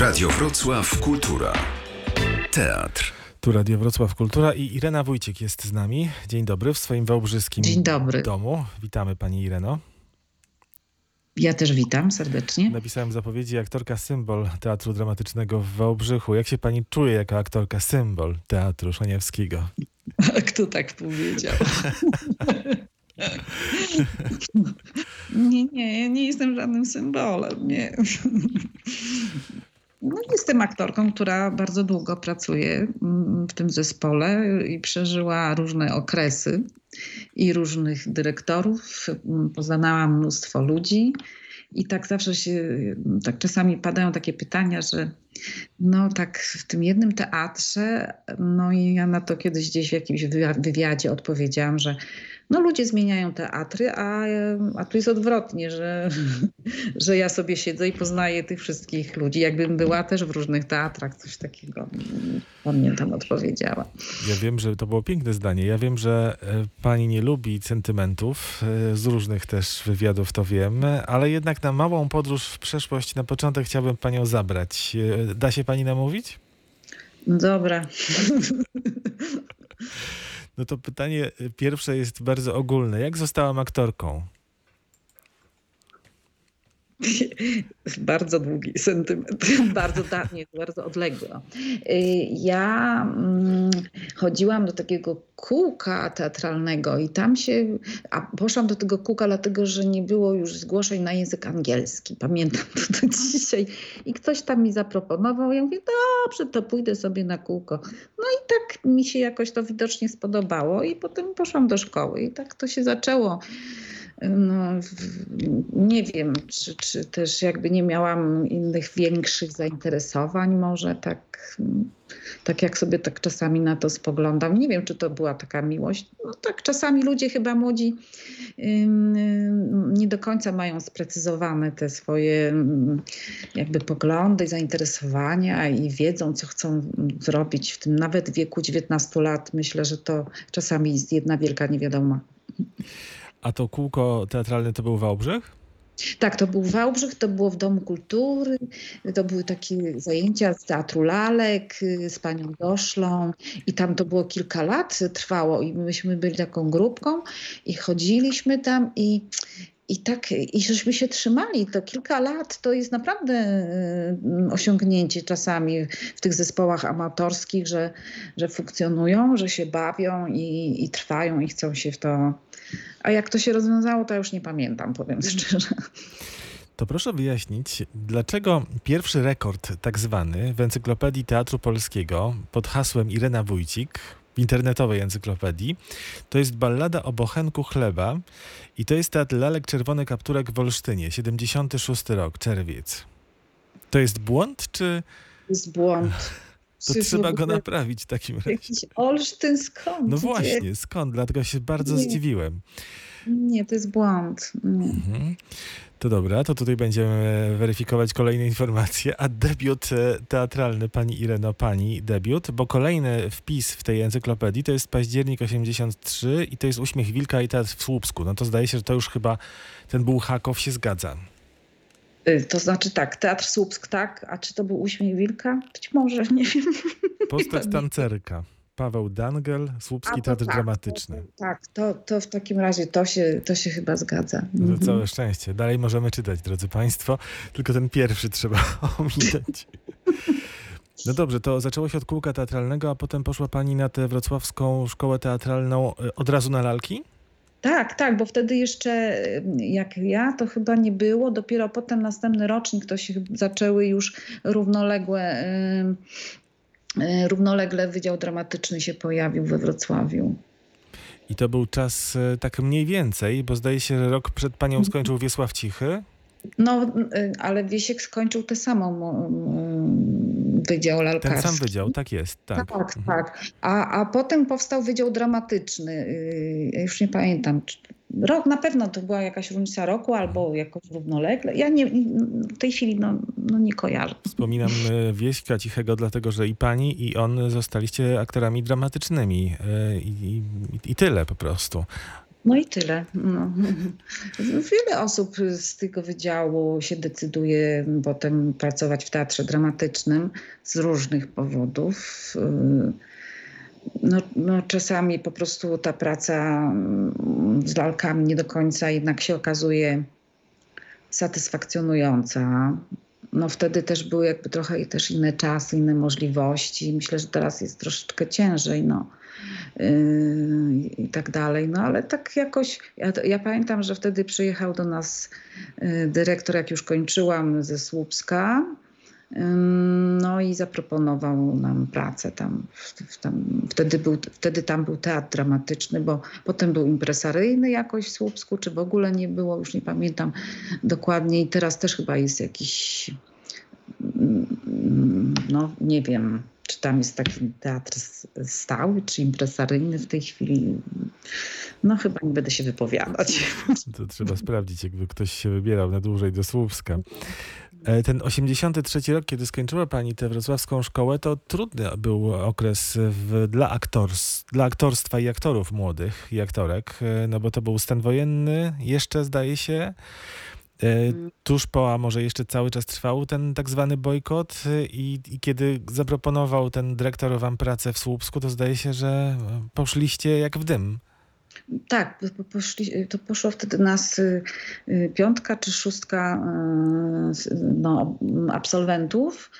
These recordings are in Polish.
Radio Wrocław Kultura. Teatr. Tu Radio Wrocław Kultura i Irena Wójcik jest z nami. Dzień dobry w swoim wałbrzyskim Dzień dobry. domu. Witamy Pani Ireno. Ja też witam serdecznie. Napisałem w zapowiedzi aktorka symbol Teatru Dramatycznego w Wałbrzychu. Jak się Pani czuje jako aktorka symbol Teatru Szaniewskiego? Kto tak powiedział? nie, nie, ja nie jestem żadnym symbolem, nie. No, jestem aktorką, która bardzo długo pracuje mm, w tym zespole i przeżyła różne okresy i różnych dyrektorów. Mm, Poznałam mnóstwo ludzi i tak zawsze się, tak czasami padają takie pytania, że no tak w tym jednym teatrze, no i ja na to kiedyś gdzieś w jakimś wywi- wywiadzie odpowiedziałam, że no ludzie zmieniają teatry, a, a tu jest odwrotnie, że, że ja sobie siedzę i poznaję tych wszystkich ludzi, jakbym była też w różnych teatrach, coś takiego. Pamiętam, odpowiedziała. Ja wiem, że to było piękne zdanie. Ja wiem, że e, Pani nie lubi sentymentów. e, Z różnych też wywiadów to wiem, ale jednak na małą podróż w przeszłość na początek chciałbym Panią zabrać. E, Da się Pani namówić? No Dobra. No to pytanie y, pierwsze jest bardzo ogólne. Jak zostałam aktorką? Bardzo długi sentyment, bardzo dawniej, bardzo odległo. Y, Ja mm, chodziłam do takiego kółka teatralnego i tam się, a poszłam do tego kółka dlatego, że nie było już zgłoszeń na język angielski. Pamiętam to do dzisiaj. I ktoś tam mi zaproponował, ja mówię, dobrze, to pójdę sobie na kółko. No i tak mi się jakoś to widocznie spodobało i potem poszłam do szkoły i tak to się zaczęło. No, nie wiem, czy, czy też jakby nie miałam innych większych zainteresowań, może tak, tak jak sobie tak czasami na to spoglądam. Nie wiem, czy to była taka miłość. No tak czasami ludzie chyba młodzi nie do końca mają sprecyzowane te swoje jakby poglądy, zainteresowania i wiedzą, co chcą zrobić w tym nawet wieku 19 lat. Myślę, że to czasami jest jedna wielka niewiadoma. A to kółko teatralne to był Wałbrzych? Tak, to był Wałbrzych, to było w Domu Kultury, to były takie zajęcia z Teatru Lalek y, z panią Doszlą i tam to było kilka lat trwało i myśmy byli taką grupką i chodziliśmy tam i i tak, i żeśmy się trzymali, to kilka lat to jest naprawdę y, osiągnięcie czasami w tych zespołach amatorskich, że, że funkcjonują, że się bawią i, i trwają i chcą się w to. A jak to się rozwiązało, to już nie pamiętam, powiem szczerze. To proszę wyjaśnić, dlaczego pierwszy rekord tak zwany w Encyklopedii Teatru Polskiego pod hasłem Irena Wójcik w internetowej encyklopedii to jest ballada o bochenku chleba i to jest Teatr Lalek Czerwony Kapturek w Olsztynie, 76 rok, czerwiec. To jest błąd, czy To jest błąd. To Przecież trzeba go naprawić w takim razie? Jakiś Olsztyn skąd? No właśnie, skąd? Dlatego się bardzo Nie. zdziwiłem. Nie, to jest błąd. Mhm. To dobra, to tutaj będziemy weryfikować kolejne informacje. A debiut e, teatralny pani Ireno, pani debiut, bo kolejny wpis w tej encyklopedii to jest październik 83 i to jest Uśmiech Wilka i Teatr w Słupsku. No to zdaje się, że to już chyba ten Bułhakow się zgadza. Y, To znaczy tak, Teatr Słupsk, tak? A czy to był Uśmiech Wilka? Być może, nie wiem. Postać tancerka. Paweł Dangel, Słupski Teatr tak, Dramatyczny. To, tak, to, to w takim razie to się, to się chyba zgadza. No Mhm. to całe szczęście. Dalej możemy czytać, drodzy Państwo, tylko ten pierwszy trzeba ominąć. No dobrze, to zaczęło się od kółka teatralnego, a potem poszła Pani na tę wrocławską szkołę teatralną e, od razu na lalki? Tak, tak, bo wtedy jeszcze y, jak ja, to chyba nie było. Dopiero potem następny rocznik to się zaczęły już równoległe, y, y, równolegle Wydział Dramatyczny się pojawił we Wrocławiu. I to był czas tak mniej więcej, bo zdaje się, że rok przed Panią skończył Wiesław Cichy. No, ale Wiesiek skończył tę samą y, Wydział Ten Lalkarski. sam wydział, tak jest, tak. Tak, Mhm. tak. A, a potem powstał Wydział Dramatyczny. Yy, ja już nie pamiętam. czy- Rok, na pewno to była jakaś różnica roku albo jakoś równolegle. Ja nie, w tej chwili no, no nie kojarzę. Wspominam e, Wieśka Cichego, dlatego że i Pani, i on zostaliście aktorami dramatycznymi e, i, i, i tyle po prostu. No i tyle. No. Wiele osób z tego wydziału się decyduje potem pracować w teatrze dramatycznym z różnych powodów. No, no, czasami po prostu ta praca mm, z lalkami nie do końca jednak się okazuje satysfakcjonująca. No wtedy też były jakby trochę też inne czasy, inne możliwości. Myślę, że teraz jest troszeczkę ciężej. No. Yy, i tak dalej. No ale tak jakoś, ja, ja, pamiętam, że wtedy przyjechał do nas yy, dyrektor, jak już kończyłam ze Słupska. No i zaproponował nam pracę tam. tam wtedy, był, wtedy tam był teatr dramatyczny, bo potem był impresaryjny jakoś w Słupsku, czy w ogóle nie było, już nie pamiętam dokładnie. I teraz też chyba jest jakiś, no nie wiem, czy tam jest taki teatr stały, czy impresaryjny w tej chwili. No chyba nie będę się wypowiadać. To trzeba sprawdzić, jakby ktoś się wybierał na dłużej do Słupska. E, ten 83 rok, kiedy skończyła pani tę wrocławską szkołę, to trudny był okres w, dla, aktors, dla aktorstwa i aktorów młodych i aktorek, e, no bo to był stan wojenny, jeszcze zdaje się. E, tuż po, a może jeszcze cały czas trwał ten tak zwany bojkot i, i, kiedy zaproponował ten dyrektor wam pracę w Słupsku, to zdaje się, że poszliście jak w dym. Tak, poszli, to poszło wtedy nas y, y, piątka czy szóstka y, no, absolwentów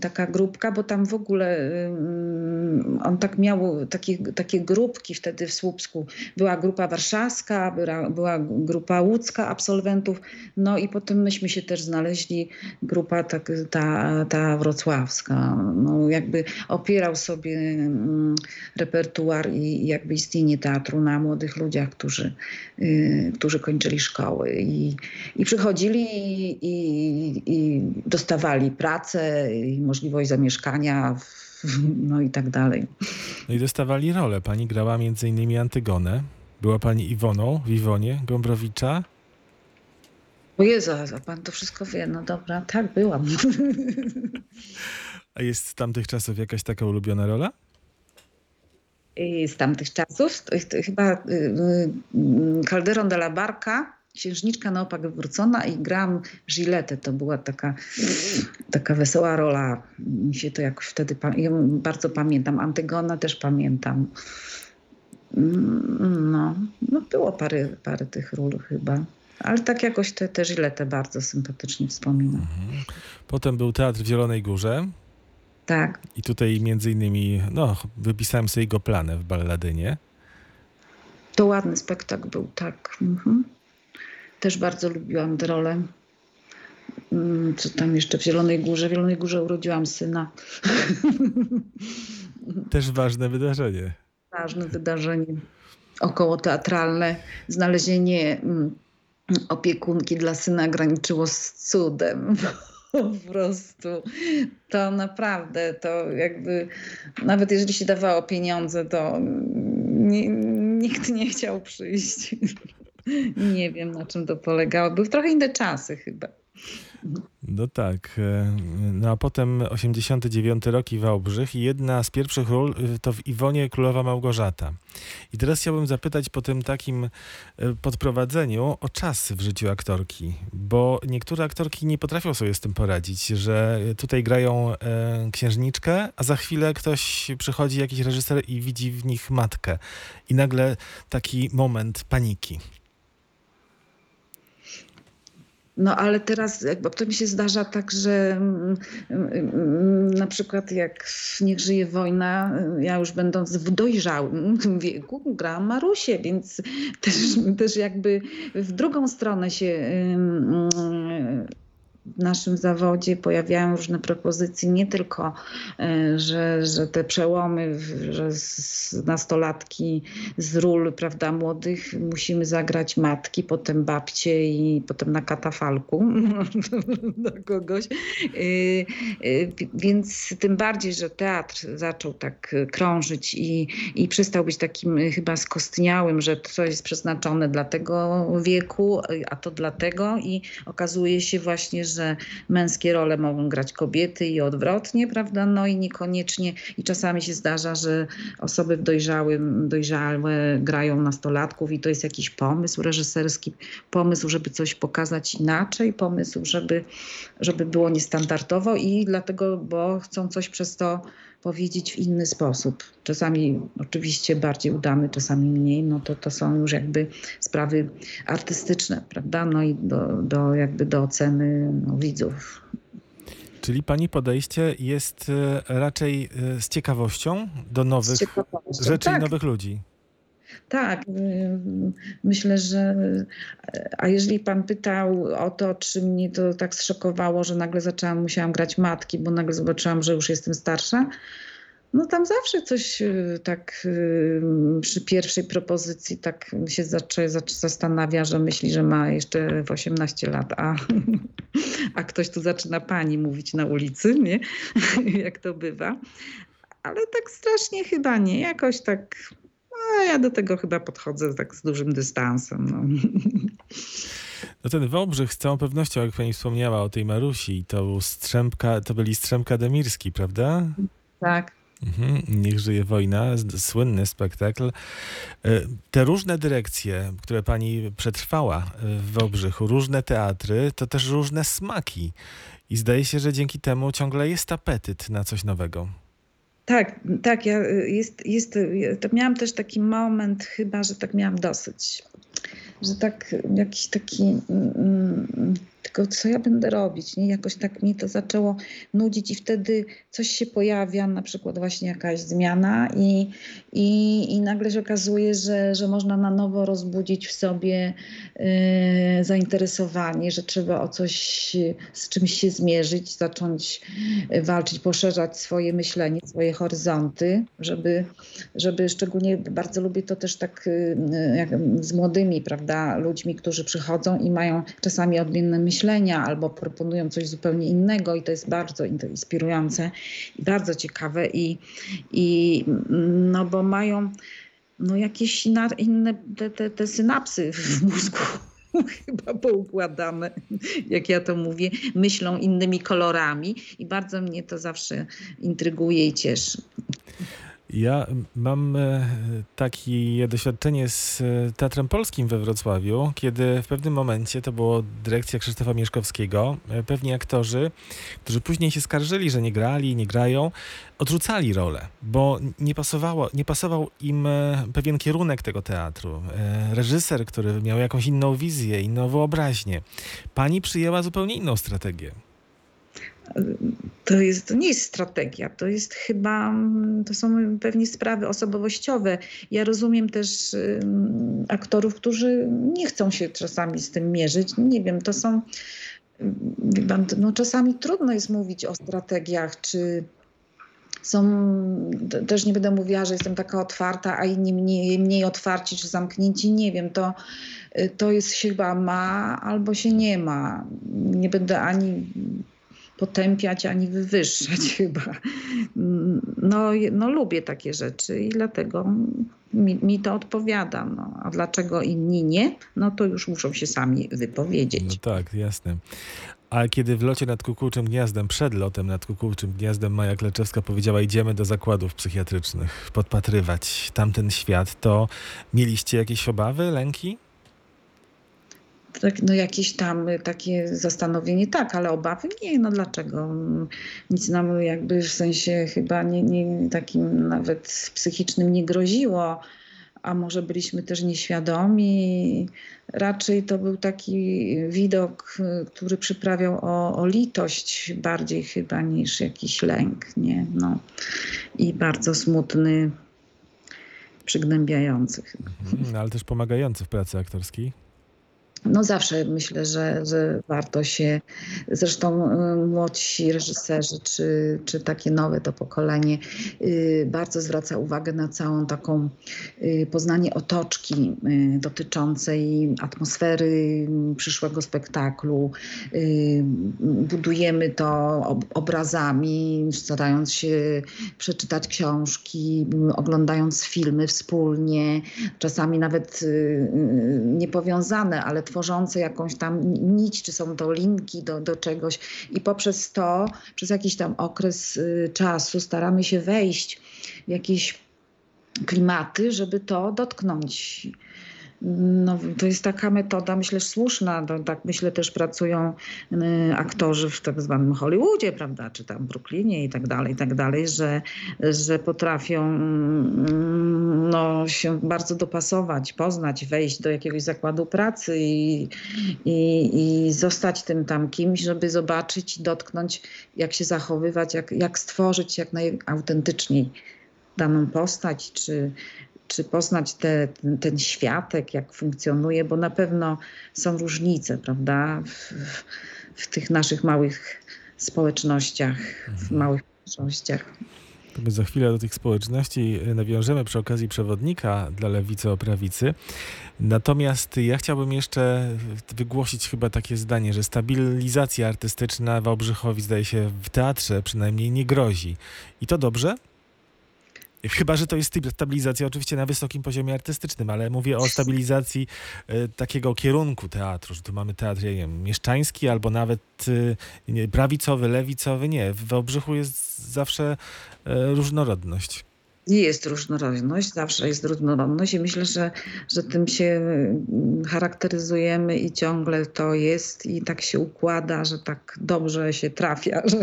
taka grupka, bo tam w ogóle y, mm, on tak miał takie, takie grupki wtedy w Słupsku. Była grupa warszawska, była, była grupa łódzka absolwentów, no i potem myśmy się też znaleźli, grupa tak, ta, ta wrocławska. No jakby opierał sobie mm, repertuar i jakby istnienie teatru na młodych ludziach, którzy, y, którzy kończyli szkoły i, i przychodzili i, i, i dostawali pracę i możliwość zamieszkania, no i tak dalej. No i dostawali rolę. Pani grała między innymi Antygonę. Była pani Iwoną w Iwonie Gombrowicza. O Jezu, a pan to wszystko wie. No dobra, tak, byłam. A jest z tamtych czasów jakaś taka ulubiona rola? Z tamtych czasów? Chyba y, y, Calderon de la Barca księżniczka na opak wywrócona i gram Giletę. To była taka, taka wesoła rola. Mi się to jakoś wtedy ja bardzo pamiętam. Antygona też pamiętam. Mm, no, no było parę, parę tych ról chyba. Ale tak jakoś te, te Giletę bardzo sympatycznie wspominam. Potem był Teatr w Zielonej Górze. Tak. I tutaj między innymi, no, wypisałem sobie jego planę w Balladynie. To ładny spektakl był, tak. Mhm. Też bardzo lubiłam tę rolę. Mm, co tam jeszcze w Zielonej Górze? W Zielonej Górze urodziłam syna. Też ważne wydarzenie. Ważne wydarzenie. Około teatralne. Znalezienie mm, opiekunki dla syna graniczyło z cudem. Po prostu to naprawdę, to jakby nawet jeżeli się dawało pieniądze, to nikt nie chciał przyjść. Nie wiem, na czym to polegało. Były trochę inne czasy chyba. No tak. E, no a potem 89 rok i Wałbrzych i jedna z pierwszych ról e, to w Iwonie Królowa Małgorzata. I teraz chciałbym zapytać po tym takim e, podprowadzeniu o czas w życiu aktorki, bo niektóre aktorki nie potrafią sobie z tym poradzić, że tutaj grają księżniczkę, a za chwilę ktoś przychodzi, jakiś reżyser i widzi w nich matkę. I nagle taki moment paniki. No ale teraz jakby to mi się zdarza tak, że mm, mm, na przykład jak Niech żyje wojna, ja już będąc w dojrzałym wieku gram Marusię, więc też, też jakby w drugą stronę się w naszym zawodzie pojawiają różne propozycje, nie tylko, e, że, że te przełomy, że z nastolatki z ról prawda, młodych musimy zagrać matki, potem babcie i potem na katafalku dla kogoś. E, e, więc tym bardziej, że teatr zaczął tak krążyć i, i przestał być takim chyba skostniałym, że coś jest przeznaczone dla tego wieku, a to dla tego i okazuje się właśnie, że że męskie role mogą grać kobiety i odwrotnie, prawda? No i niekoniecznie, i czasami się zdarza, że osoby dojrzałym, dojrzałe grają nastolatków i to jest jakiś pomysł reżyserski, pomysł, żeby coś pokazać inaczej, pomysł, żeby, żeby było niestandardowo i dlatego, bo chcą coś przez to powiedzieć w inny sposób. Czasami oczywiście bardziej udany, czasami mniej, no to to są już jakby sprawy artystyczne, prawda? No i do, do jakby do oceny no, widzów. Czyli pani podejście jest e, raczej e, z ciekawością do nowych rzeczy tak. i nowych ludzi. Tak, myślę, że. A jeżeli pan pytał o to, czy mnie to tak zszokowało, że nagle zaczęłam, musiałam grać matki, bo nagle zobaczyłam, że już jestem starsza. No tam zawsze coś y, tak y, przy pierwszej propozycji tak się zastanawia, że myśli, że ma jeszcze 18 lat, a, a ktoś tu zaczyna pani mówić na ulicy, nie? Jak to bywa. Ale tak strasznie chyba nie, jakoś tak no, ja do tego chyba podchodzę tak z dużym dystansem. No. No ten Wałbrzych z całą pewnością, jak pani wspomniała o tej Marusi, to Strzemka, to byli Strzemka Demirski, prawda? Tak. Mhm. Niech żyje wojna, słynny spektakl. E, te różne dyrekcje, które pani przetrwała w Wałbrzychu, różne teatry, to też różne smaki. I zdaje się, że dzięki temu ciągle jest apetyt na coś nowego. Tak, tak. Ja jest, jest, to miałam też taki moment chyba, że tak miałam dosyć. Że tak jakiś taki. Mm, mm tylko co ja będę robić? Nie? Jakoś tak mnie to zaczęło nudzić i wtedy coś się pojawia, na przykład właśnie jakaś zmiana i, i, i nagle się okazuje, że, że można na nowo rozbudzić w sobie y, zainteresowanie, że trzeba o coś, z czymś się zmierzyć, zacząć walczyć, poszerzać swoje myślenie, swoje horyzonty, żeby, żeby szczególnie bardzo lubię to też tak y, jak z młodymi, prawda, ludźmi, którzy przychodzą i mają czasami odmienne myślenia albo proponują coś zupełnie innego i to jest bardzo inspirujące i bardzo ciekawe i, i no bo mają no jakieś inne te, te, te synapsy w mózgu chyba poukładane, jak ja to mówię, myślą innymi kolorami i bardzo mnie to zawsze intryguje i cieszy. Ja mam e, takie doświadczenie z e, Teatrem Polskim we Wrocławiu, kiedy w pewnym momencie, to było dyrekcja Krzysztofa Mieszkowskiego, e, pewni aktorzy, którzy później się skarżyli, że nie grali, nie grają, odrzucali rolę, bo nie, pasowało, nie pasował im pewien kierunek tego teatru. Reżyser, który miał jakąś inną wizję, inną wyobraźnię. Pani przyjęła zupełnie inną strategię to, jest, to nie jest strategia, to jest chyba, to są pewnie sprawy osobowościowe. Ja rozumiem też aktorów, którzy nie chcą się czasami z tym mierzyć. Nie wiem, to są, no czasami trudno jest mówić o strategiach, czy są, też nie będę mówiła, że jestem taka otwarta, a inni mniej, mniej otwarci czy zamknięci. Nie wiem, to, to jest chyba ma albo się nie ma. Nie będę ani potępiać ani wywyższać chyba. No, no lubię takie rzeczy i dlatego mi, mi to odpowiada. No. A dlaczego inni nie? No to już muszą się sami wypowiedzieć. No tak, jasne. A kiedy w locie nad kukułczym gniazdem, przed lotem nad kukułczym gniazdem Maja Kleczewska powiedziała idziemy do zakładów psychiatrycznych, podpatrywać tamten świat, to mieliście jakieś obawy, lęki? Tak, no jakieś tam takie zastanowienie, tak, ale obawy nie, no dlaczego? Nic nam jakby w sensie chyba nie, nie takim nawet psychicznym nie groziło, a może byliśmy też nieświadomi. Raczej to był taki widok, który przyprawiał o, o litość bardziej chyba niż jakiś lęk, nie? No. I bardzo smutny, przygnębiający. Mhm, ale też pomagający w pracy aktorskiej no zawsze myślę, że, że warto się, zresztą y, młodsi reżyserzy, czy, czy takie nowe to pokolenie, y, bardzo zwraca uwagę na całą taką y, poznanie otoczki dotyczącej atmosfery przyszłego spektaklu. Budujemy to obrazami, starając się przeczytać książki, oglądając filmy wspólnie, czasami nawet niepowiązane, ale tworzące jakąś tam nić, czy są to linki do, do czegoś. I poprzez to, przez jakiś tam okres y, czasu staramy się wejść w jakieś klimaty, żeby to dotknąć no, to jest taka metoda, myślę, słuszna. To, tak myślę też pracują y, aktorzy w tak zwanym Hollywoodzie, prawda, czy tam Brooklynie i tak dalej, i tak dalej, że, że potrafią mm, no, się bardzo dopasować, poznać, wejść do jakiegoś zakładu pracy i, i, i zostać tym tam kimś, żeby zobaczyć, dotknąć, jak się zachowywać, jak, jak stworzyć jak najautentyczniej daną postać, czy, czy poznać te, ten, ten światek, jak funkcjonuje, bo na pewno są różnice, prawda, w, w tych naszych małych społecznościach, w mhm. małych społecznościach. To my za chwilę do tych społeczności nawiążemy przy okazji przewodnika dla lewicy o prawicy. Natomiast ja chciałbym jeszcze wygłosić chyba takie zdanie, że stabilizacja artystyczna Wałbrzychowi zdaje się w teatrze przynajmniej nie grozi. I to dobrze? Chyba, że to jest stabilizacja oczywiście na wysokim poziomie artystycznym, ale mówię o stabilizacji y, takiego kierunku teatru, że tu mamy teatr nie wiem, mieszczański albo nawet y, nie, prawicowy, lewicowy. Nie, w Wałbrzychu jest zawsze y, różnorodność jest różnorodność, zawsze jest różnorodność i myślę, że, że tym się mm, charakteryzujemy i ciągle to jest i tak się układa, że tak dobrze się trafia, że,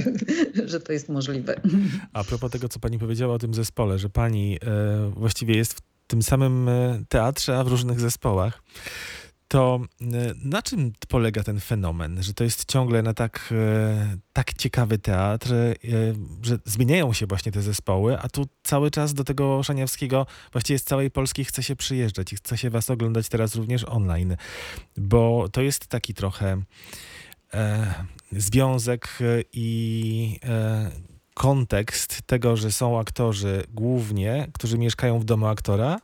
że to jest możliwe. A propos tego, co pani powiedziała o tym zespole, że pani e, właściwie jest w tym samym e, teatrze, a w różnych zespołach to e, na czym polega ten fenomen, że to jest ciągle na tak, e, tak ciekawy teatr, e, że zmieniają się właśnie te zespoły, a tu cały czas do tego Szaniawskiego, właściwie z całej Polski chce się przyjeżdżać i chce się was oglądać teraz również online, bo to jest taki trochę e, związek i e, kontekst tego, że są aktorzy głównie, którzy mieszkają w domu aktora,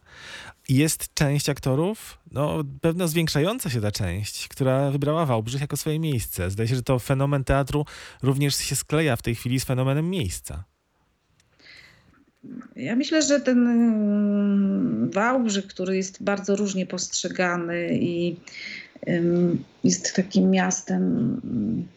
jest część aktorów, no pewno zwiększająca się ta część, która wybrała Wałbrzych jako swoje miejsce. Zdaje się, że to fenomen teatru również się skleja w tej chwili z fenomenem miejsca. Ja myślę, że ten mm, Wałbrzych, który jest bardzo różnie postrzegany i jest takim miastem mm,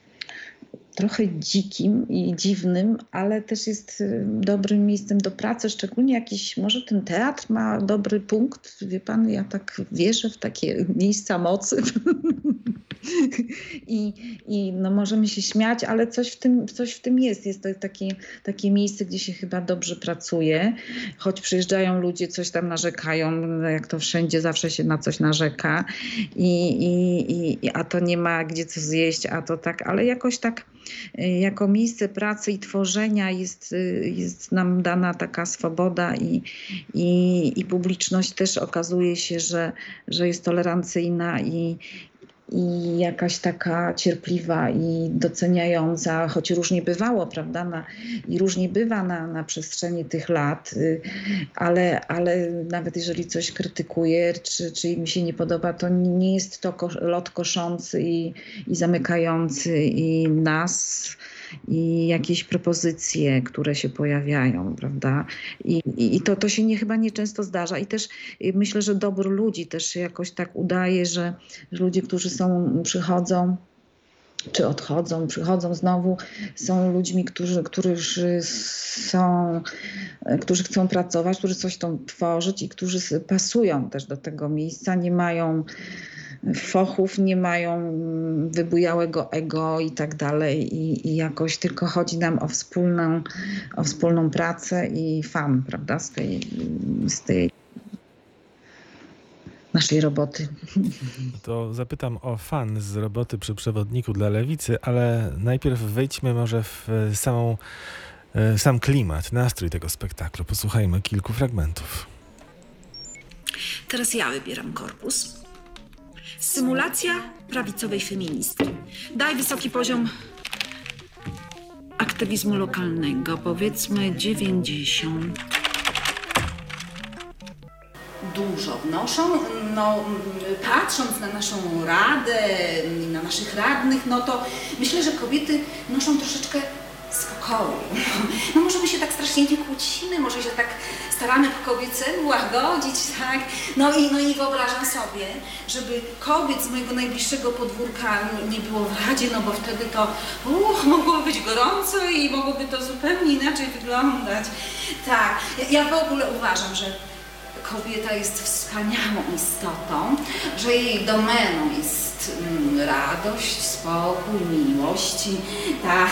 trochę dzikim i dziwnym, ale też jest y, dobrym miejscem do pracy, szczególnie jakiś, może ten teatr ma dobry punkt, wie pan, ja tak wierzę w takie miejsca mocy. I, I no możemy się śmiać, ale coś w tym, coś w tym jest. Jest to takie, takie miejsce, gdzie się chyba dobrze pracuje, choć przyjeżdżają ludzie, coś tam narzekają, jak to wszędzie zawsze się na coś narzeka, i, i, i, a to nie ma gdzie co zjeść, a to tak, ale jakoś tak y, jako miejsce pracy i tworzenia jest, y, jest nam dana taka swoboda i, i, i publiczność też okazuje się, że, że jest tolerancyjna i, i jakaś taka cierpliwa i doceniająca, choć różnie bywało, prawda, na, i różnie bywa na, na przestrzeni tych lat, y, ale, ale nawet jeżeli coś krytykuje, czy, czy im się nie podoba, to nie jest to lot koszący i, i zamykający i nas, i jakieś propozycje, które się pojawiają, prawda? I, i, i to, to się nie, chyba nieczęsto zdarza. I też y, myślę, że dobór ludzi też się jakoś tak udaje, że, ludzie, którzy są, przychodzą, czy odchodzą, przychodzą znowu, są ludźmi, którzy, którzy są, którzy chcą pracować, którzy coś chcą tworzyć i którzy pasują też do tego miejsca, nie mają fochów, nie mają wybujałego ego i tak dalej i, i jakoś tylko chodzi nam o wspólną, o wspólną pracę i fan, prawda, z tej, z tej naszej roboty. To zapytam o fan z roboty przy przewodniku dla lewicy, ale najpierw wejdźmy może w samą, e, sam klimat, nastrój tego spektaklu. Posłuchajmy kilku fragmentów. Teraz ja wybieram korpus. Symulacja prawicowej feministki. Daj wysoki poziom aktywizmu lokalnego, powiedzmy 90. Dużo wnoszą, no patrząc na naszą radę, na naszych radnych, no to myślę, że kobiety noszą troszeczkę spokoju. No może my się tak strasznie nie kłócimy, może się tak staramy po kobiecemu łagodzić, tak? No i, no i wyobrażam sobie, żeby kobiet z mojego najbliższego podwórka nie było w radzie, no bo wtedy to uch, mogłoby być gorąco i mogłoby to zupełnie inaczej wyglądać. Tak, ja, ja w ogóle uważam, że kobieta jest wspaniałą istotą, że jej domeną jest mm, radość, spokój, miłość, tak,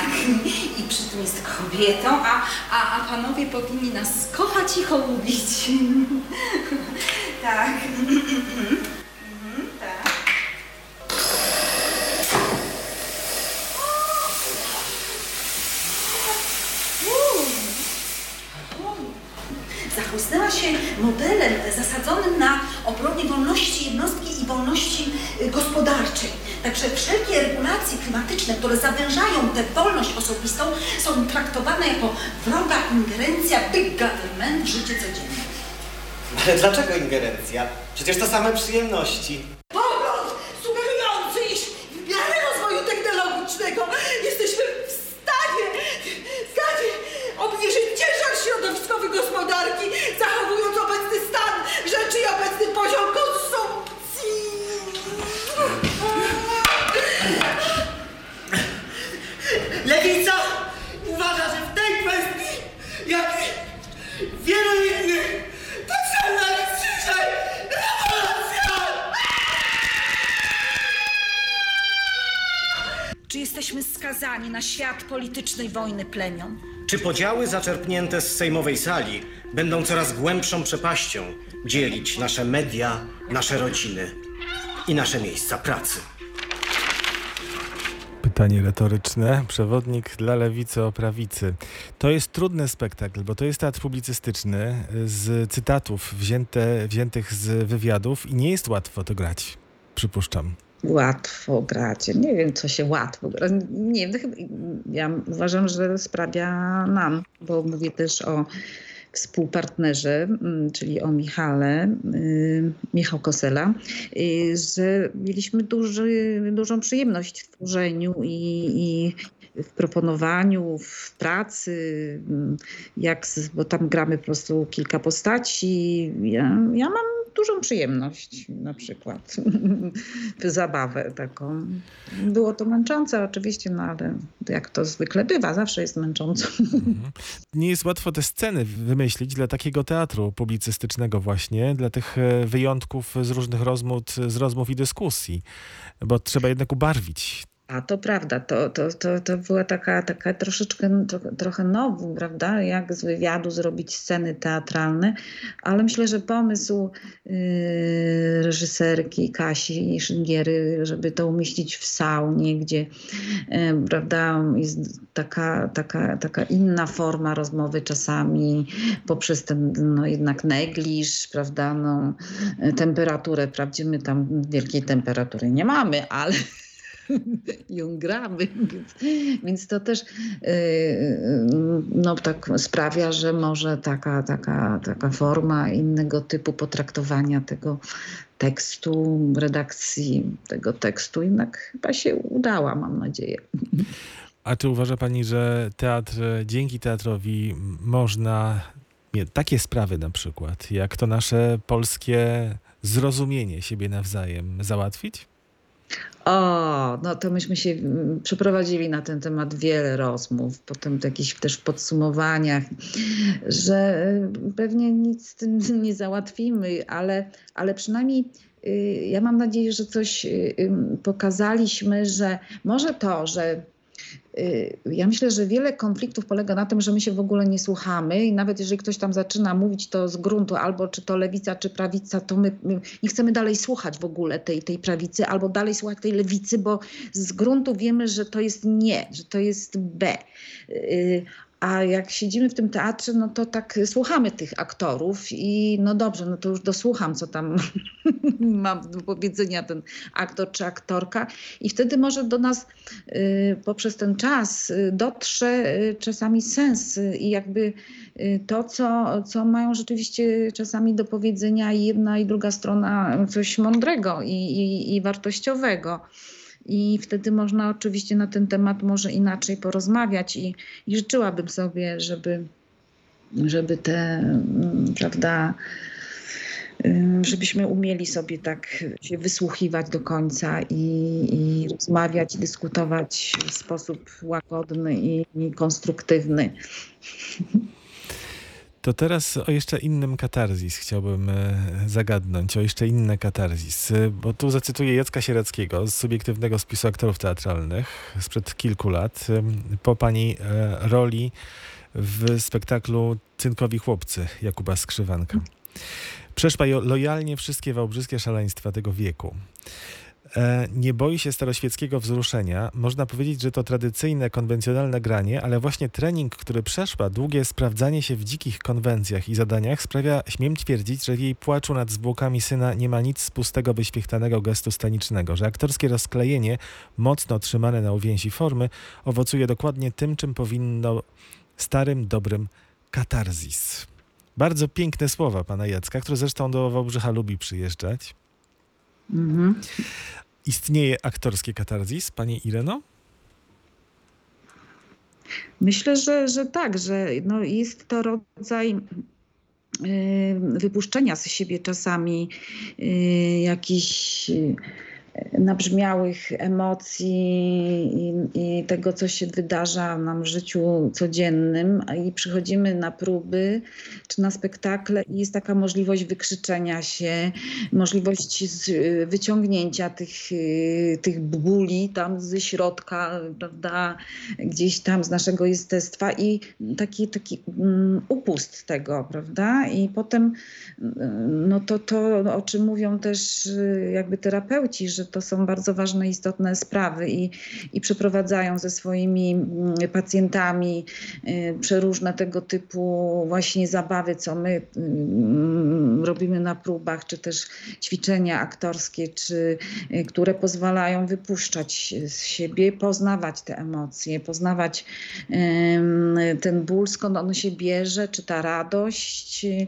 i przy tym jest kobietą, a, a, a panowie powinni nas kochać i hołubić. tak. Zachłysnęła się modelem zasadzonym na obronie wolności jednostki i wolności y, gospodarczej. Także wszelkie regulacje klimatyczne, które zawężają tę wolność osobistą, są traktowane jako wroga ingerencja big government w życie codzienne. Ale dlaczego ingerencja? Przecież to same przyjemności. Pogląd sugerujący, iż w miarę rozwoju technologicznego jesteśmy w stanie, w stanie obniżyć ciężar środowiskowy gospodarki, zachowując obecny stan rzeczy i obecny poziom konsumpcji. Lewica uważa, że w tej kwestii, jak i w wielu innych, potrzebna jest dzisiaj rewolucja! Czy jesteśmy skazani na świat politycznej wojny plemion? Czy podziały zaczerpnięte z sejmowej sali będą coraz głębszą przepaścią dzielić nasze media, nasze rodziny i nasze miejsca pracy? Pytanie retoryczne. Przewodnik dla lewicy o prawicy. To jest trudny spektakl, bo to jest teatr publicystyczny z cytatów wzięte, wziętych z wywiadów i nie jest łatwo to grać. Przypuszczam. Łatwo grać. Nie wiem, co się łatwo gra. Nie wiem, chyba- ja uważam, że sprawia nam, bo mówię też o współpartnerze, mm, czyli o Michale, y, Michał Kosela, y, że mieliśmy duży, dużą przyjemność w tworzeniu i, i w proponowaniu, w pracy, mm, jak, bo tam gramy po prostu kilka postaci. Ja, ja mam dużą przyjemność na przykład, zabawę taką. Było to męczące oczywiście, no ale jak to zwykle bywa, zawsze jest męczące. Nie jest łatwo te sceny wymyślić dla takiego teatru publicystycznego właśnie, dla tych e, wyjątków z różnych rozmów, z rozmów i dyskusji, bo trzeba jednak ubarwić. A to prawda, to, to, to, to była taka, taka troszeczkę, tro, trochę nowum, prawda, jak z wywiadu zrobić sceny teatralne, ale myślę, że pomysł yy, reżyserki Kasi Szyngiery, żeby to umieścić w saunie, gdzie yy, prawda, jest taka, taka, taka inna forma rozmowy czasami poprzez ten no, jednak negliż, prawda, no, temperaturę, wprawdzie my tam wielkiej temperatury nie mamy, ale ją gramy, więc, więc to też yy, no, tak sprawia, że może taka, taka, taka forma innego typu potraktowania tego tekstu, redakcji tego tekstu jednak chyba się udała, mam nadzieję. A czy uważa pani, że teatr, dzięki teatrowi można takie sprawy na przykład, jak to nasze polskie zrozumienie siebie nawzajem załatwić? O, no to myśmy się mm, przeprowadzili na ten temat wiele rozmów, potem jakichś też podsumowaniach, że y, pewnie nic z tym nie załatwimy, ale, ale przynajmniej y, ja mam nadzieję, że coś y, pokazaliśmy, że może to, że ja myślę, że wiele konfliktów polega na tym, że my się w ogóle nie słuchamy i nawet jeżeli ktoś tam zaczyna mówić to z gruntu, albo czy to lewica, czy prawica, to my, my nie chcemy dalej słuchać w ogóle tej, tej prawicy, albo dalej słuchać tej lewicy, bo z gruntu wiemy, że to jest nie, że to jest B. A jak siedzimy w tym teatrze, no to tak słuchamy tych aktorów i no dobrze, no to już dosłucham, co tam mam do powiedzenia ten aktor czy aktorka i wtedy może do nas y, poprzez ten czas y, dotrze y, czasami sens i jakby to, co, co mają rzeczywiście czasami do powiedzenia jedna i druga strona coś mądrego i, i, i wartościowego. I wtedy można oczywiście na ten temat może inaczej porozmawiać i, i życzyłabym sobie, żeby, żeby te, mm, prawda, ym, żebyśmy umieli sobie tak się wysłuchiwać do końca i, i rozmawiać, dyskutować w sposób łagodny i, i konstruktywny. To teraz o jeszcze innym katarzis chciałbym e, zagadnąć, o jeszcze inne katarzis, E, bo tu zacytuję Jacka Siereckiego z subiektywnego spisu aktorów teatralnych sprzed kilku lat, em, po pani e, roli w spektaklu Cynkowi Chłopcy Jakuba Skrzywanka. Przeszła lojalnie wszystkie wałbrzyskie szaleństwa tego wieku. E, Nie boi się staroświeckiego wzruszenia. Można powiedzieć, że to tradycyjne, konwencjonalne granie, ale właśnie trening, który przeszła, długie sprawdzanie się w dzikich konwencjach i zadaniach sprawia, śmiem twierdzić, że w jej płaczu nad zwłokami syna nie ma nic z pustego, wyświechtanego gestu scenicznego, że aktorskie rozklejenie, mocno trzymane na uwięzi formy, owocuje dokładnie tym, czym powinno starym, dobrym katarzis. Bardzo piękne słowa pana Jacka, który zresztą do Wałbrzycha lubi przyjeżdżać. Mhm. Istnieje aktorskie katarzis, pani Ireno? Myślę, że, że tak, że no jest to rodzaj y, wypuszczenia z siebie czasami y, jakichś y, nabrzmiałych emocji i, i tego, co się wydarza nam w życiu codziennym, i przychodzimy na próby czy na spektakle i jest taka możliwość wykrzyczenia się, możliwość wyciągnięcia tych, tych bóli tam ze środka, prawda, gdzieś tam z naszego jestestwa i taki, taki mm, upust tego, prawda? I potem mm, no to, to, o czym mówią też y, jakby terapeuci, że to są bardzo ważne, istotne sprawy i, i przeprowadzają ze swoimi mm, pacjentami y, przeróżne tego typu właśnie zabawy, co my mm, robimy na próbach, czy też ćwiczenia aktorskie, czy y, które pozwalają wypuszczać z siebie, poznawać te emocje, poznawać ten ból, skąd on się bierze, czy ta radość. y,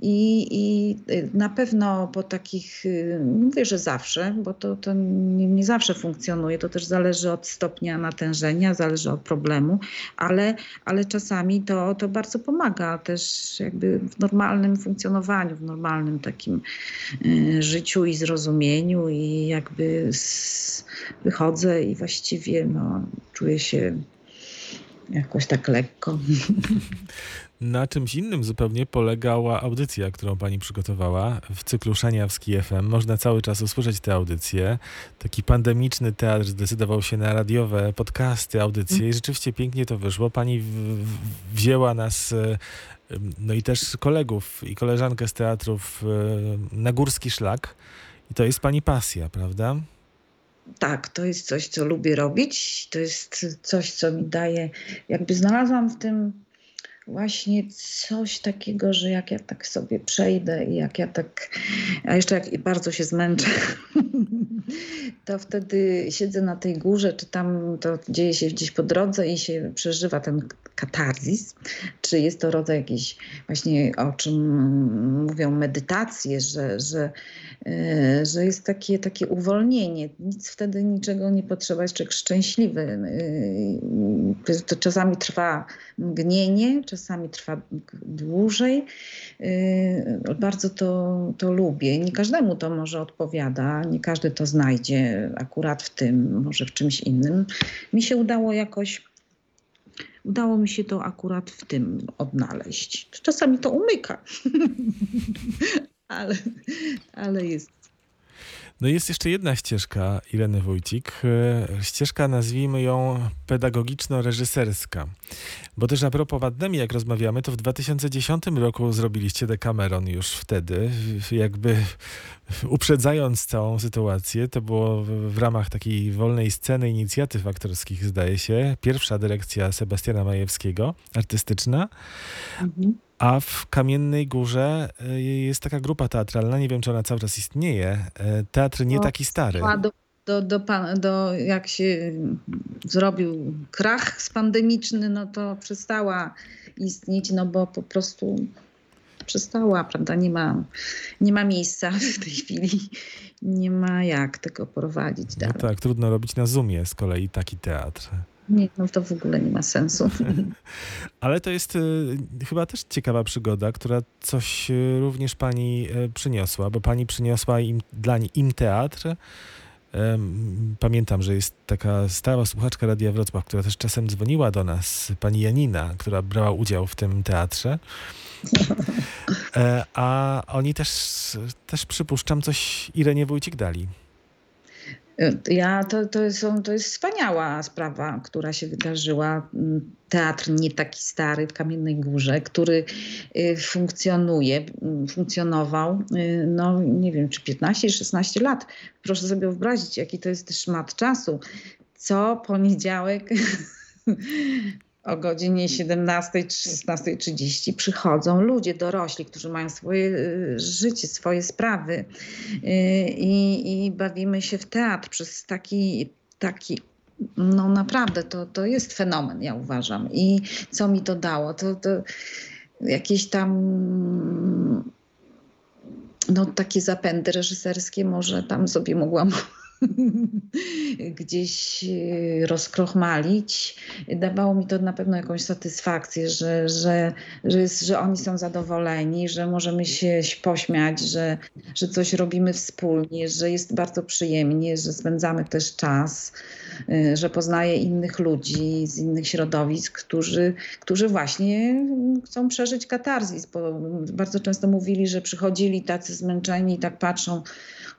I, i y, na pewno po takich, y, mówię, że zawsze, bo to, to nie, nie zawsze funkcjonuje, to też zależy od stopnia natężenia, zależy od problemu, ale, ale czasami to, to bardzo pomaga też jakby w normalnym funkcjonowaniu, w normalnym takim y, życiu i zrozumieniu i jakby z, wychodzę i właściwie no, czuję się jakoś tak lekko. Na czymś innym zupełnie polegała audycja, którą pani przygotowała w cyklu Szaniawski FM. Można cały czas usłyszeć tę audycję. Taki pandemiczny teatr zdecydował się na radiowe podcasty, audycje i rzeczywiście pięknie to wyszło. Pani wzięła nas, e, no i też kolegów i koleżankę z teatrów e, na górski szlak. I to jest pani pasja, prawda? Tak, to jest coś, co lubię robić. To jest coś, co mi daje. Jakby znalazłam w tym właśnie coś takiego, że jak ja tak sobie przejdę i jak ja tak. A jeszcze jak bardzo się zmęczę, to wtedy siedzę na tej górze, czy tam to dzieje się gdzieś po drodze i się przeżywa ten katarzis. Czy jest to rodzaj jakiejś właśnie, o czym mówią medytacje, że, że Yy, że jest takie, takie uwolnienie. Nic wtedy niczego nie potrzeba, jest człowiek szczęśliwy. Yy, To czasami trwa mgnienie, czasami trwa dłużej. Yy, Bardzo to, to lubię. Nie każdemu to może odpowiada, nie każdy to znajdzie akurat w tym, może w czymś innym. Mi się udało jakoś Udało mi się to akurat w tym odnaleźć. Czasami to umyka, ale, ale jest. No jest jeszcze jedna ścieżka Ireny Wójcik. E, Ścieżka, nazwijmy ją pedagogiczno-reżyserska. Bo też a propos pandemii, jak rozmawiamy, to w 2010 roku zrobiliście Decameron już wtedy, jakby uprzedzając całą sytuację. To było w, ramach takiej wolnej sceny inicjatyw aktorskich, zdaje się. Pierwsza dyrekcja Sebastiana Majewskiego, artystyczna. A w Kamiennej Górze y, jest taka grupa teatralna, nie wiem czy ona cały czas istnieje, y, Teatr Nie No, Taki Stary. Do, do, do, pan, do jak się zrobił krach spandemiczny, no to przestała istnieć, no bo po prostu przestała, prawda? Nie ma, nie ma miejsca w tej chwili, nie ma jak tego prowadzić No dalej. tak, trudno robić na Zoomie z kolei taki teatr. Nie, no to w ogóle nie ma sensu. Ale to jest y, chyba też ciekawa przygoda, która coś y, również pani y, przyniosła, bo pani przyniosła im, dla ni- im teatr. Pamiętam, że jest taka stała słuchaczka Radia Wrocław, która też czasem dzwoniła do nas, pani Janina, która brała udział w tym teatrze. E, A oni też, też przypuszczam, coś Irenie Wójcik dali. Ja, to, to, to jest wspaniała sprawa, która się wydarzyła. Teatr nie taki stary w Kamiennej Górze, który y, funkcjonuje, y, funkcjonował, y, no nie wiem, czy 15-16 lat. Proszę sobie wyobrazić, jaki to jest szmat czasu. Co poniedziałek o godzinie 17 czy 16.30 przychodzą ludzie dorośli, którzy mają swoje y, życie, swoje sprawy y, i, i bawimy się w teatr przez taki, taki no naprawdę to, to jest fenomen, ja uważam. I co mi to dało? To, to jakieś tam no, takie zapędy reżyserskie może tam sobie mogłam gdzieś y, rozkrochmalić. Dawało mi to na pewno jakąś satysfakcję, że, że, że, jest, że oni są zadowoleni, że możemy się pośmiać, że, że coś robimy wspólnie, że jest bardzo przyjemnie, że spędzamy też czas, y, że poznaję innych ludzi z innych środowisk, którzy, którzy właśnie chcą przeżyć katarzis, bo bardzo często mówili, że przychodzili tacy zmęczeni i tak patrzą,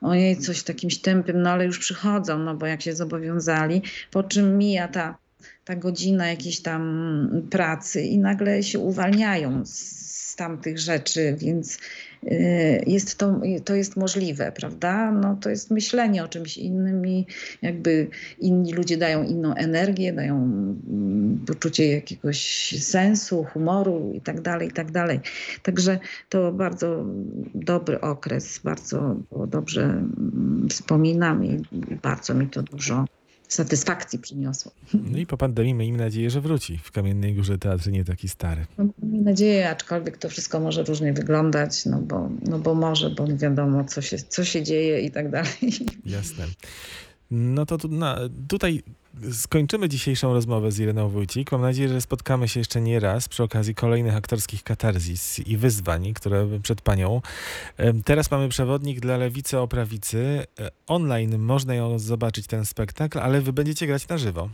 ojej, coś takim tępym, no ale już przychodzą, no bo jak się zobowiązali, po czym mija ta, ta godzina jakiejś tam pracy i nagle się uwalniają z, z tamtych rzeczy, więc jest to, to jest możliwe, prawda? No, to jest myślenie o czymś innym i jakby inni ludzie dają inną energię, dają mm, poczucie jakiegoś sensu, humoru i tak dalej, i tak dalej. Także to bardzo dobry okres, bardzo dobrze mm, wspominam i bardzo mi to dużo satysfakcji przyniosło. No i po pandemii miejmy nadzieję, że wróci w Kamiennej Górze Teatr nie taki stary. No, mam nadzieję, aczkolwiek to wszystko może różnie wyglądać, no bo, no bo może, bo nie wiadomo, co się, co się dzieje i tak dalej. Jasne. No to tu, na, tutaj skończymy dzisiejszą rozmowę z Ireną Wójcik. Mam nadzieję, że spotkamy się jeszcze nie raz przy okazji kolejnych aktorskich katarzis i wyzwań, które przed panią. Teraz mamy przewodnik dla lewicy o prawicy. E, Online można ją zobaczyć, ten spektakl, ale wy będziecie grać na żywo.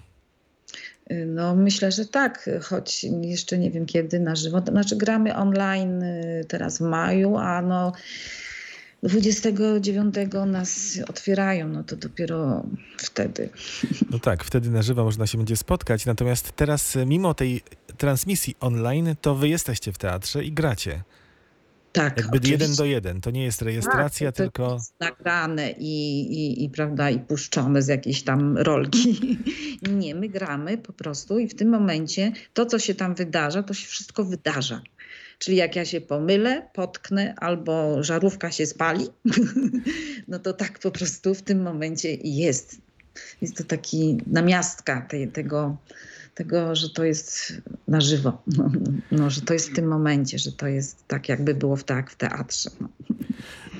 No myślę, że tak, choć jeszcze nie wiem kiedy na żywo. Znaczy gramy online y, teraz w maju, a no 29 nas otwierają, no to dopiero wtedy. No tak, wtedy na żywo można się będzie spotkać. Natomiast teraz, e, mimo tej transmisji online, to wy jesteście w teatrze i gracie. Tak, Jakby oczywiście. jeden do jeden. To nie jest rejestracja, Tak, to tylko. jest nagrane i, i, i, prawda, i puszczone z jakiejś tam rolki. Nie, my gramy po prostu i w tym momencie to, co się tam wydarza, to się wszystko wydarza. Czyli jak ja się pomylę, potknę albo żarówka się spali, no to tak po prostu w tym momencie jest. Jest to taki namiastka tej, tego, tego, że to jest na żywo. No, no, że to jest w tym momencie, że to jest tak, jakby było w, tak w teatrze. No.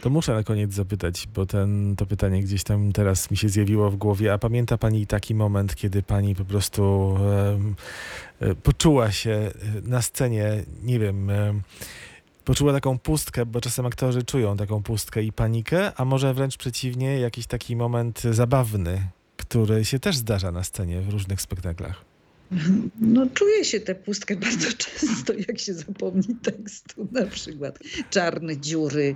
To muszę na koniec zapytać, bo ten, to pytanie gdzieś tam teraz mi się zjawiło w głowie. A pamięta pani taki moment, kiedy pani po prostu e, poczuła się e, na scenie, nie wiem, em, poczuła taką pustkę, bo czasem aktorzy czują taką pustkę i panikę, a może wręcz przeciwnie, jakiś taki moment zabawny, który się też zdarza na scenie w różnych spektaklach. No czuje się tę pustkę bardzo często, jak się zapomni tekstu, na przykład Czarne dziury.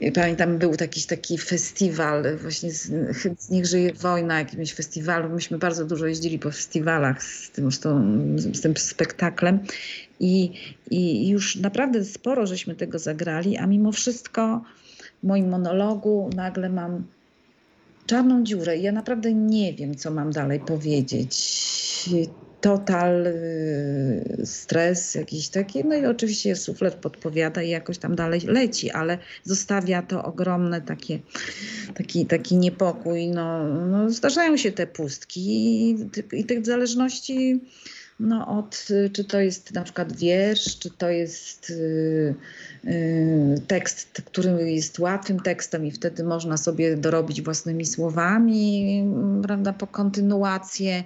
Yy, Pamiętam, był jakiś taki festiwal, właśnie z, z Niech żyje wojna, jakimś festiwalu. Myśmy bardzo dużo jeździli po festiwalach z tym, z tą, z tym spektaklem i, i już naprawdę sporo żeśmy tego zagrali, a mimo wszystko w moim monologu nagle mam czarną dziurę. Ja naprawdę nie wiem, co mam dalej powiedzieć. Total y, stres jakiś taki. No i oczywiście suflet podpowiada i jakoś tam dalej leci, ale zostawia to ogromne takie, taki, taki niepokój. No, no, zdarzają się te pustki i, i tych zależności no od, czy to jest na przykład wiersz, czy to jest y, y, tekst, który jest łatwym tekstem i wtedy można sobie dorobić własnymi słowami, prawda, po kontynuację.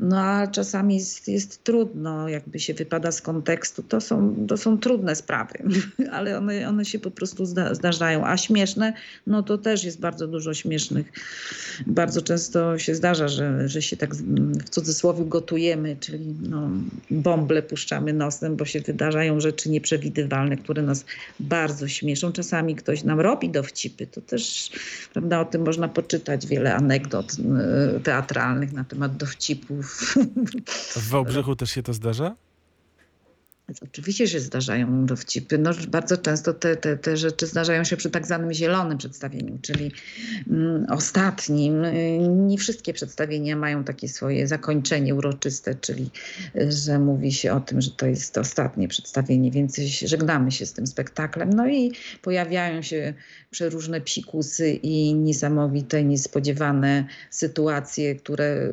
No a czasami jest, jest trudno, jakby się wypada z kontekstu. To są, to są trudne sprawy, ale one, one się po prostu zda, zdarzają. A śmieszne, no to też jest bardzo dużo śmiesznych. Bardzo często się zdarza, że, że się tak w cudzysłowie gotujemy, czyli no, bąble puszczamy nosem, bo się wydarzają rzeczy nieprzewidywalne, które nas bardzo śmieszą. Czasami ktoś nam robi dowcipy. To też, prawda, o tym można poczytać wiele anegdot e, teatralnych na temat dowcipów. W Wałbrzychu też się to zdarza? Oczywiście się zdarzają dowcipy. No, bardzo często te, te, te rzeczy zdarzają się przy tak zwanym zielonym przedstawieniu, czyli mm, ostatnim. Nie wszystkie przedstawienia mają takie swoje zakończenie uroczyste, czyli że mówi się o tym, że to jest ostatnie przedstawienie, więc żegnamy się z tym spektaklem. No i pojawiają się przeróżne psikusy i niesamowite, niespodziewane sytuacje, które,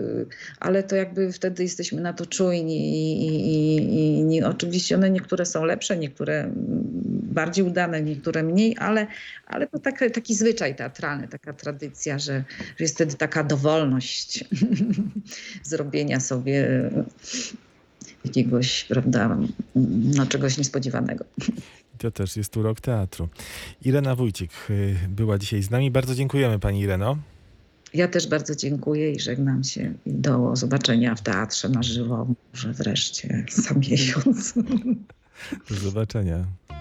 ale to jakby wtedy jesteśmy na to czujni i, i, i, i nie, oczywiście one niektóre są lepsze, niektóre bardziej udane, niektóre mniej, ale, ale to taka, taki zwyczaj teatralny, taka tradycja, że, że jest wtedy taka dowolność zrobienia sobie jakiegoś, prawda, no, czegoś niespodziewanego. To też jest urok teatru. Irena Wójcik y, była dzisiaj z nami. Bardzo dziękujemy pani Ireno. Ja też bardzo dziękuję i żegnam się. Do zobaczenia w teatrze na żywo, może wreszcie za miesiąc. Do zobaczenia.